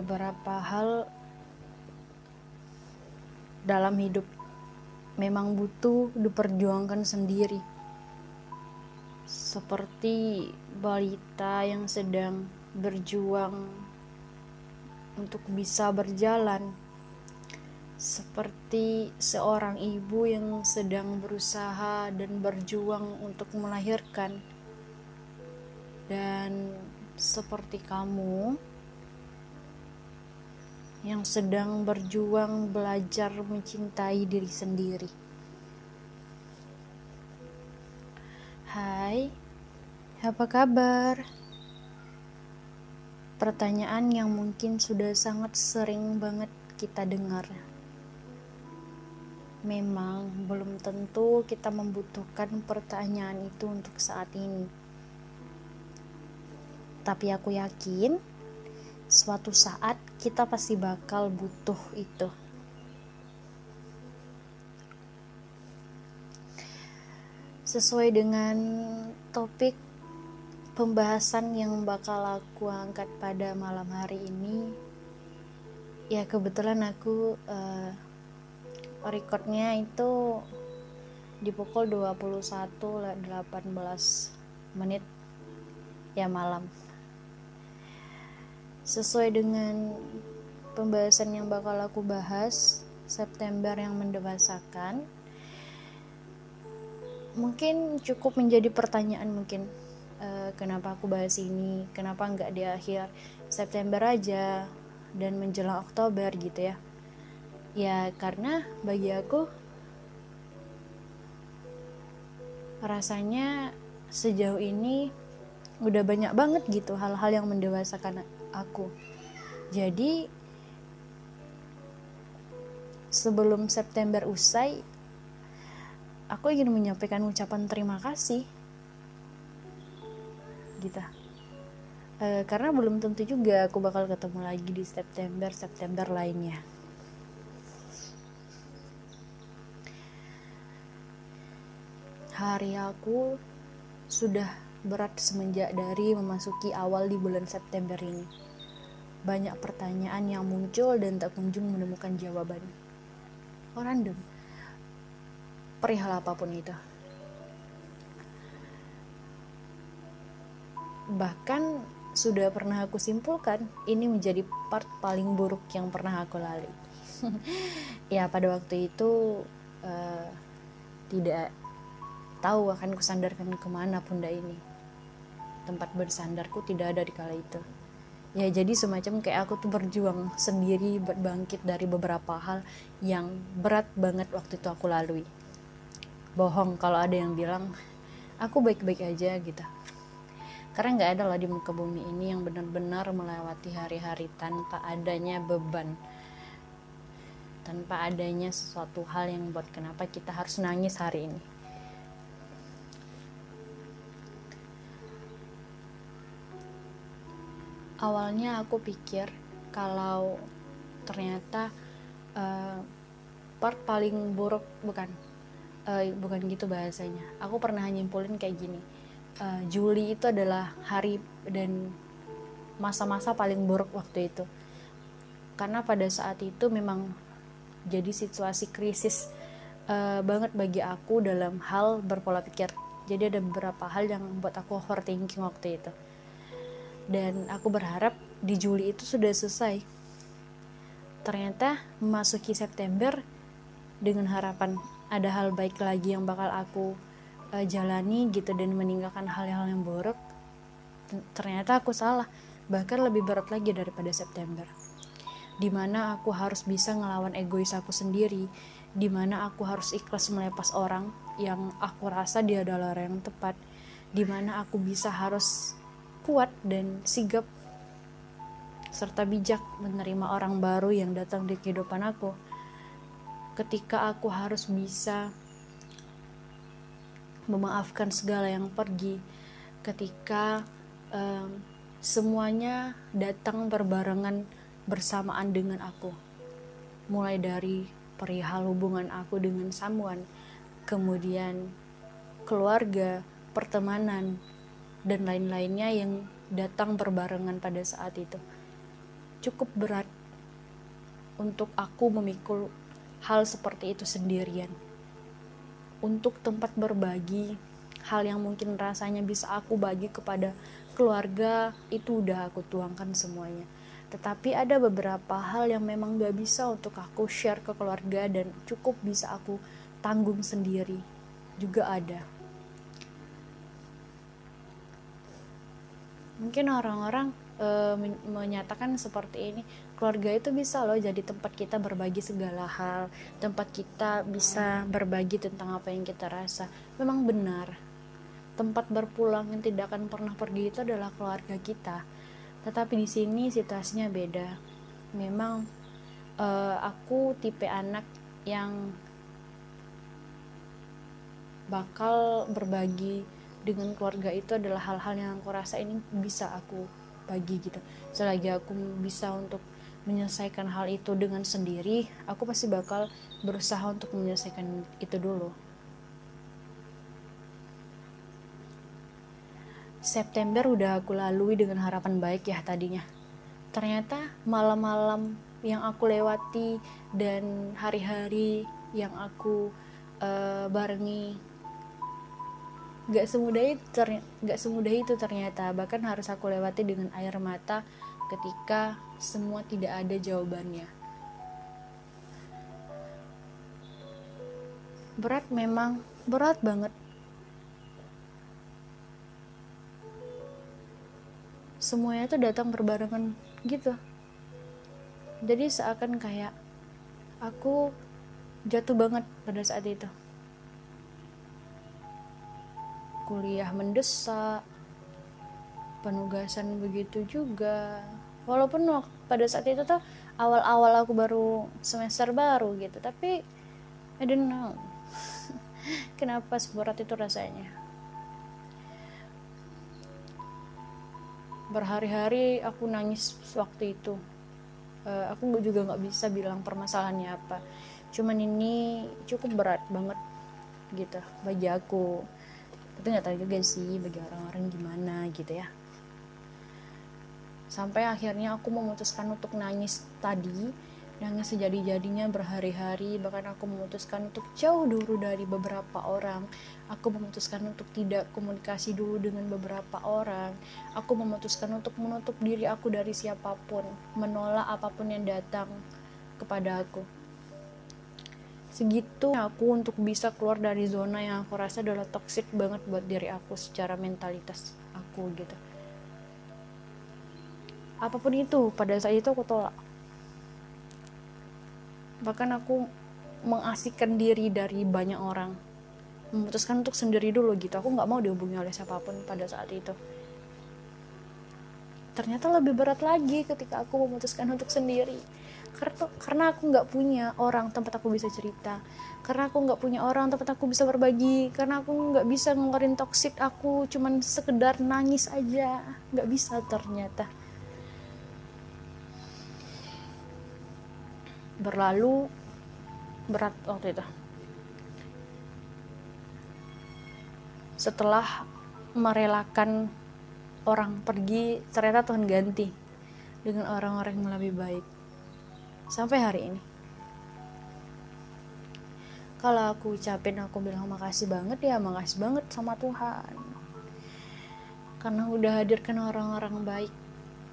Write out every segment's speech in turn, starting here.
beberapa hal dalam hidup memang butuh diperjuangkan sendiri. Seperti balita yang sedang berjuang untuk bisa berjalan. Seperti seorang ibu yang sedang berusaha dan berjuang untuk melahirkan. Dan seperti kamu yang sedang berjuang belajar mencintai diri sendiri. Hai, apa kabar? Pertanyaan yang mungkin sudah sangat sering banget kita dengar. Memang belum tentu kita membutuhkan pertanyaan itu untuk saat ini. Tapi aku yakin suatu saat kita pasti bakal butuh itu. Sesuai dengan topik pembahasan yang bakal aku angkat pada malam hari ini, ya kebetulan aku uh, recordnya itu di pukul 21.18 menit ya malam sesuai dengan pembahasan yang bakal aku bahas September yang mendewasakan mungkin cukup menjadi pertanyaan mungkin uh, kenapa aku bahas ini kenapa nggak di akhir September aja dan menjelang Oktober gitu ya. Ya karena bagi aku rasanya sejauh ini udah banyak banget gitu hal-hal yang mendewasakan aku. Jadi sebelum September usai, aku ingin menyampaikan ucapan terima kasih. Gitu. E, karena belum tentu juga aku bakal ketemu lagi di September September lainnya. Hari aku sudah berat semenjak dari memasuki awal di bulan September ini. Banyak pertanyaan yang muncul dan tak kunjung menemukan jawaban. Oh, random. Perihal apa pun itu. Bahkan sudah pernah aku simpulkan, ini menjadi part paling buruk yang pernah aku lalui. ya, pada waktu itu uh, tidak tahu akan kusandarkan ke mana bunda ini tempat bersandarku tidak ada di kala itu. Ya jadi semacam kayak aku tuh berjuang sendiri berbangkit dari beberapa hal yang berat banget waktu itu aku lalui. Bohong kalau ada yang bilang aku baik-baik aja gitu. Karena nggak ada lah di muka bumi ini yang benar-benar melewati hari-hari tanpa adanya beban. Tanpa adanya sesuatu hal yang buat kenapa kita harus nangis hari ini awalnya aku pikir kalau ternyata uh, part paling buruk bukan uh, bukan gitu bahasanya. Aku pernah nyimpulin kayak gini uh, Juli itu adalah hari dan masa-masa paling buruk waktu itu. Karena pada saat itu memang jadi situasi krisis uh, banget bagi aku dalam hal berpola pikir. Jadi ada beberapa hal yang membuat aku overthinking waktu itu dan aku berharap di Juli itu sudah selesai. Ternyata memasuki September dengan harapan ada hal baik lagi yang bakal aku uh, jalani gitu dan meninggalkan hal-hal yang buruk. Ternyata aku salah, bahkan lebih berat lagi daripada September. Di mana aku harus bisa ngelawan egois aku sendiri, di mana aku harus ikhlas melepas orang yang aku rasa dia adalah orang yang tepat, di mana aku bisa harus kuat dan sigap serta bijak menerima orang baru yang datang di kehidupan aku. Ketika aku harus bisa memaafkan segala yang pergi, ketika um, semuanya datang berbarengan bersamaan dengan aku, mulai dari perihal hubungan aku dengan Samuan, kemudian keluarga, pertemanan, dan lain-lainnya yang datang berbarengan pada saat itu. cukup berat untuk aku memikul hal seperti itu sendirian. Untuk tempat berbagi hal yang mungkin rasanya bisa aku bagi kepada keluarga itu udah aku tuangkan semuanya. Tetapi ada beberapa hal yang memang gak bisa untuk aku share ke keluarga dan cukup bisa aku tanggung sendiri. Juga ada mungkin orang-orang e, menyatakan seperti ini keluarga itu bisa loh jadi tempat kita berbagi segala hal tempat kita bisa berbagi tentang apa yang kita rasa. Memang benar tempat berpulang yang tidak akan pernah pergi itu adalah keluarga kita. Tetapi di sini situasinya beda. Memang e, aku tipe anak yang bakal berbagi dengan keluarga itu adalah hal-hal yang aku rasa ini bisa aku bagi gitu. Selagi aku bisa untuk menyelesaikan hal itu dengan sendiri aku pasti bakal berusaha untuk menyelesaikan itu dulu. September udah aku lalui dengan harapan baik ya tadinya. Ternyata malam-malam yang aku lewati dan hari-hari yang aku uh, barengi gak semudah itu gak semudah itu ternyata. Bahkan harus aku lewati dengan air mata ketika semua tidak ada jawabannya. Berat memang berat banget. Semuanya tuh datang berbarengan gitu. Jadi seakan kayak aku jatuh banget pada saat itu kuliah mendesak penugasan begitu juga. Walaupun pada saat itu tuh awal-awal aku baru semester baru gitu tapi I don't know. Kenapa seberat itu rasanya? Berhari-hari aku nangis waktu itu. Uh, aku juga nggak bisa bilang permasalahannya apa. Cuman ini cukup berat banget gitu bagi aku tapi nggak tahu juga sih bagi orang-orang gimana gitu ya. Sampai akhirnya aku memutuskan untuk nangis tadi nangis sejadi-jadinya berhari-hari. Bahkan aku memutuskan untuk jauh dulu dari beberapa orang. Aku memutuskan untuk tidak komunikasi dulu dengan beberapa orang. Aku memutuskan untuk menutup diri aku dari siapa pun menolak apa pun yang datang kepada aku segitu aku untuk bisa keluar dari zona yang aku rasa adalah toxic banget buat diri aku secara mentalitas aku gitu. Apa pun itu pada saat itu aku tolak. Bahkan aku mengasihkan diri dari banyak orang. Memutuskan untuk sendiri dulu gitu. Aku nggak mau dihubungi oleh siapa pun pada saat itu. Ternyata lebih berat lagi ketika aku memutuskan untuk sendiri karena aku nggak punya orang tempat aku bisa cerita. Karena aku nggak punya orang tempat aku bisa berbagi. Karena aku nggak bisa ngeluarin toksik aku cuman sekedar nangis aja. Nggak bisa ternyata. Berlalu berat waktu itu. Setelah merelakan orang pergi ternyata Tuhan ganti dengan orang-orang yang lebih baik sampai hari ini. Kalau aku ucapin aku bilang makasih banget ya makasih banget sama Tuhan. Karena udah hadirkan orang-orang baik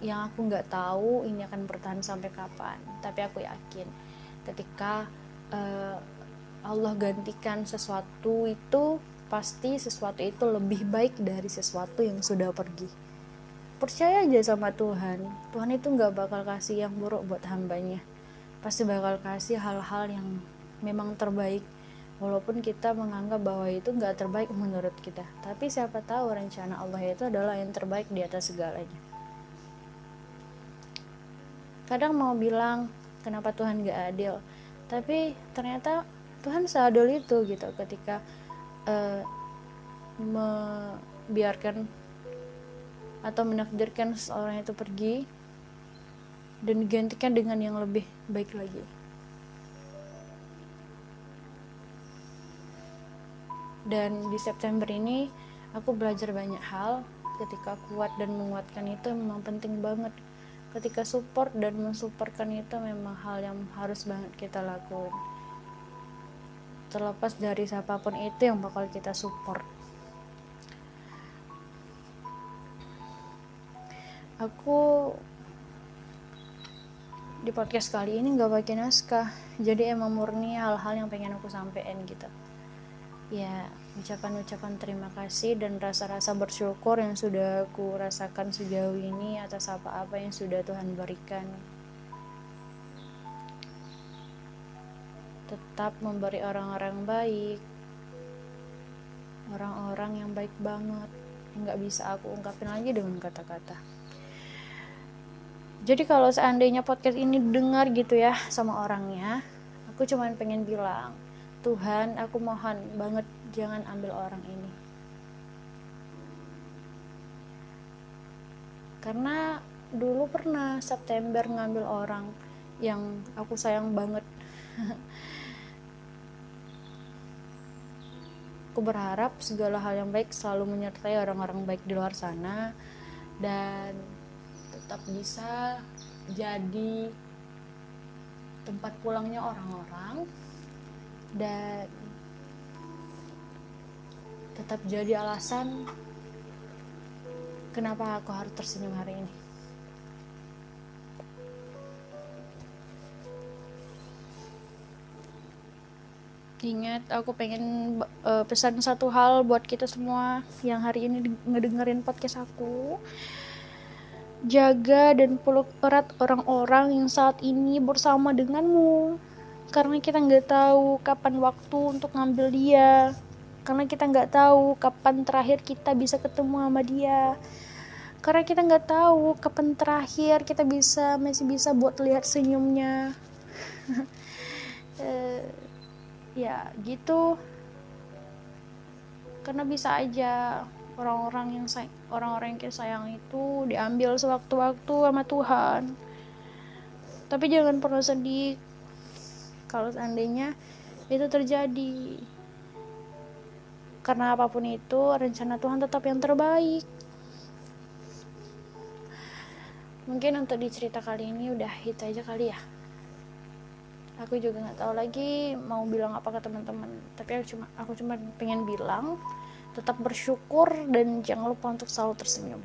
yang aku nggak tahu ini akan bertahan sampai kapan. Tapi aku yakin ketika uh, Allah gantikan sesuatu itu pasti sesuatu itu lebih baik dari sesuatu yang sudah pergi. Percaya aja sama Tuhan. Tuhan itu nggak bakal kasih yang buruk buat hambanya pasti bakal kasih hal-hal yang memang terbaik. Walaupun kita menganggap bahwa itu nggak terbaik menurut kita. Tapi siapa tahu rencana Allah itu adalah yang terbaik di atas segalanya. Kadang mau bilang kenapa Tuhan gak adil? Tapi ternyata Tuhan seadil itu gitu. Ketika uh, membiarkan atau menakdirkan seorang itu pergi dan digantikan dengan yang lebih baik lagi. Dan di September ini aku belajar banyak hal. Ketika kuat dan menguatkan itu memang penting banget. Ketika support dan mensupportkan itu memang hal yang harus banget kita lakukan terlepas dari siapa pun itu yang bakal kita support. Aku di podcast kali ini gak pakai naskah. Jadi emang murni hal-hal yang pengen aku sampein gitu. Ya ucapan-ucapan terima kasih dan rasa-rasa bersyukur yang sudah aku rasakan sejauh ini atas apa-apa yang sudah Tuhan berikan. Tetap memberi orang-orang baik. Orang-orang yang baik banget. Nggak bisa aku ungkapin lagi dengan kata-kata jadi kalau seandainya podcast ini dengar gitu ya sama orangnya aku cuman pengen bilang Tuhan aku mohon banget jangan ambil orang ini. Karena dulu pernah September ngambil orang yang aku sayang banget. Aku berharap segala hal yang baik selalu menyertai orang-orang baik di luar sana dan tetap bisa jadi tempat pulangnya orang-orang dan tetap jadi alasan kenapa aku harus tersenyum hari ini. Ingat, aku pengen uh, pesan satu hal buat kita semua yang hari ini ngedengerin podcast aku. Jaga dan peluk erat orang-orang yang saat ini bersama denganmu. Karena kita nggak tahu kapan waktu untuk ngambil dia. Karena kita nggak tahu kapan terakhir kita bisa ketemu sama dia. Karena kita nggak tahu kapan terakhir kita bisa masih bisa buat lihat senyumnya. Uh, ya gitu. Karena bisa aja orang-orang yang orang-orang yang kita sayang itu diambil sewaktu-waktu sama Tuhan. Tapi jangan pernah sedih kalau seandainya itu terjadi. Karena apa pun itu rencana Tuhan tetap yang terbaik. Mungkin untuk di cerita kali ini udah itu aja kali ya. Aku juga nggak tahu lagi mau bilang apa ke teman-teman. Tapi aku cuma aku cuma pengen bilang tetap bersyukur dan jangan lupa untuk selalu tersenyum.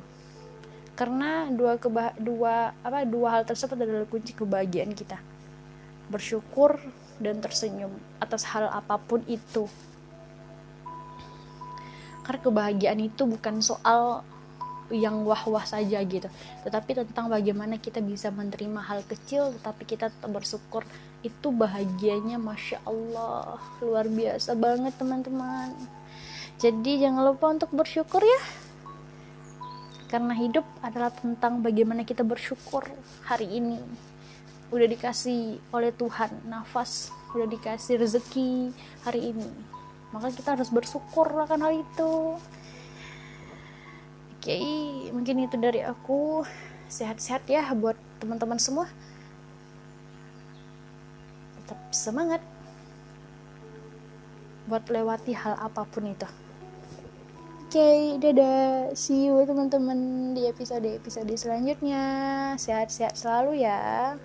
Karena dua keba dua apa dua hal tersebut adalah kunci kebahagiaan kita. Bersyukur dan tersenyum atas hal apa pun itu. Karena kebahagiaan itu bukan soal yang wah-wah saja gitu. Tetapi tentang bagaimana kita bisa menerima hal kecil tetapi kita tetap bersyukur. Itu bahagianya masya Allah luar biasa banget teman-teman jadi jangan lupa untuk bersyukur ya. Karena hidup adalah tentang bagaimana kita bersyukur hari ini. Udah dikasih oleh Tuhan nafas udah dikasih rezeki hari ini. Maka kita harus bersyukur akan hal itu. Oke mungkin itu dari aku. Sehat-sehat ya buat teman-teman semua. Tetap semangat buat lewati hal apa pun itu okay, dadah. See you teman-teman di episode-episode selanjutnya. Sehat-sehat selalu ya.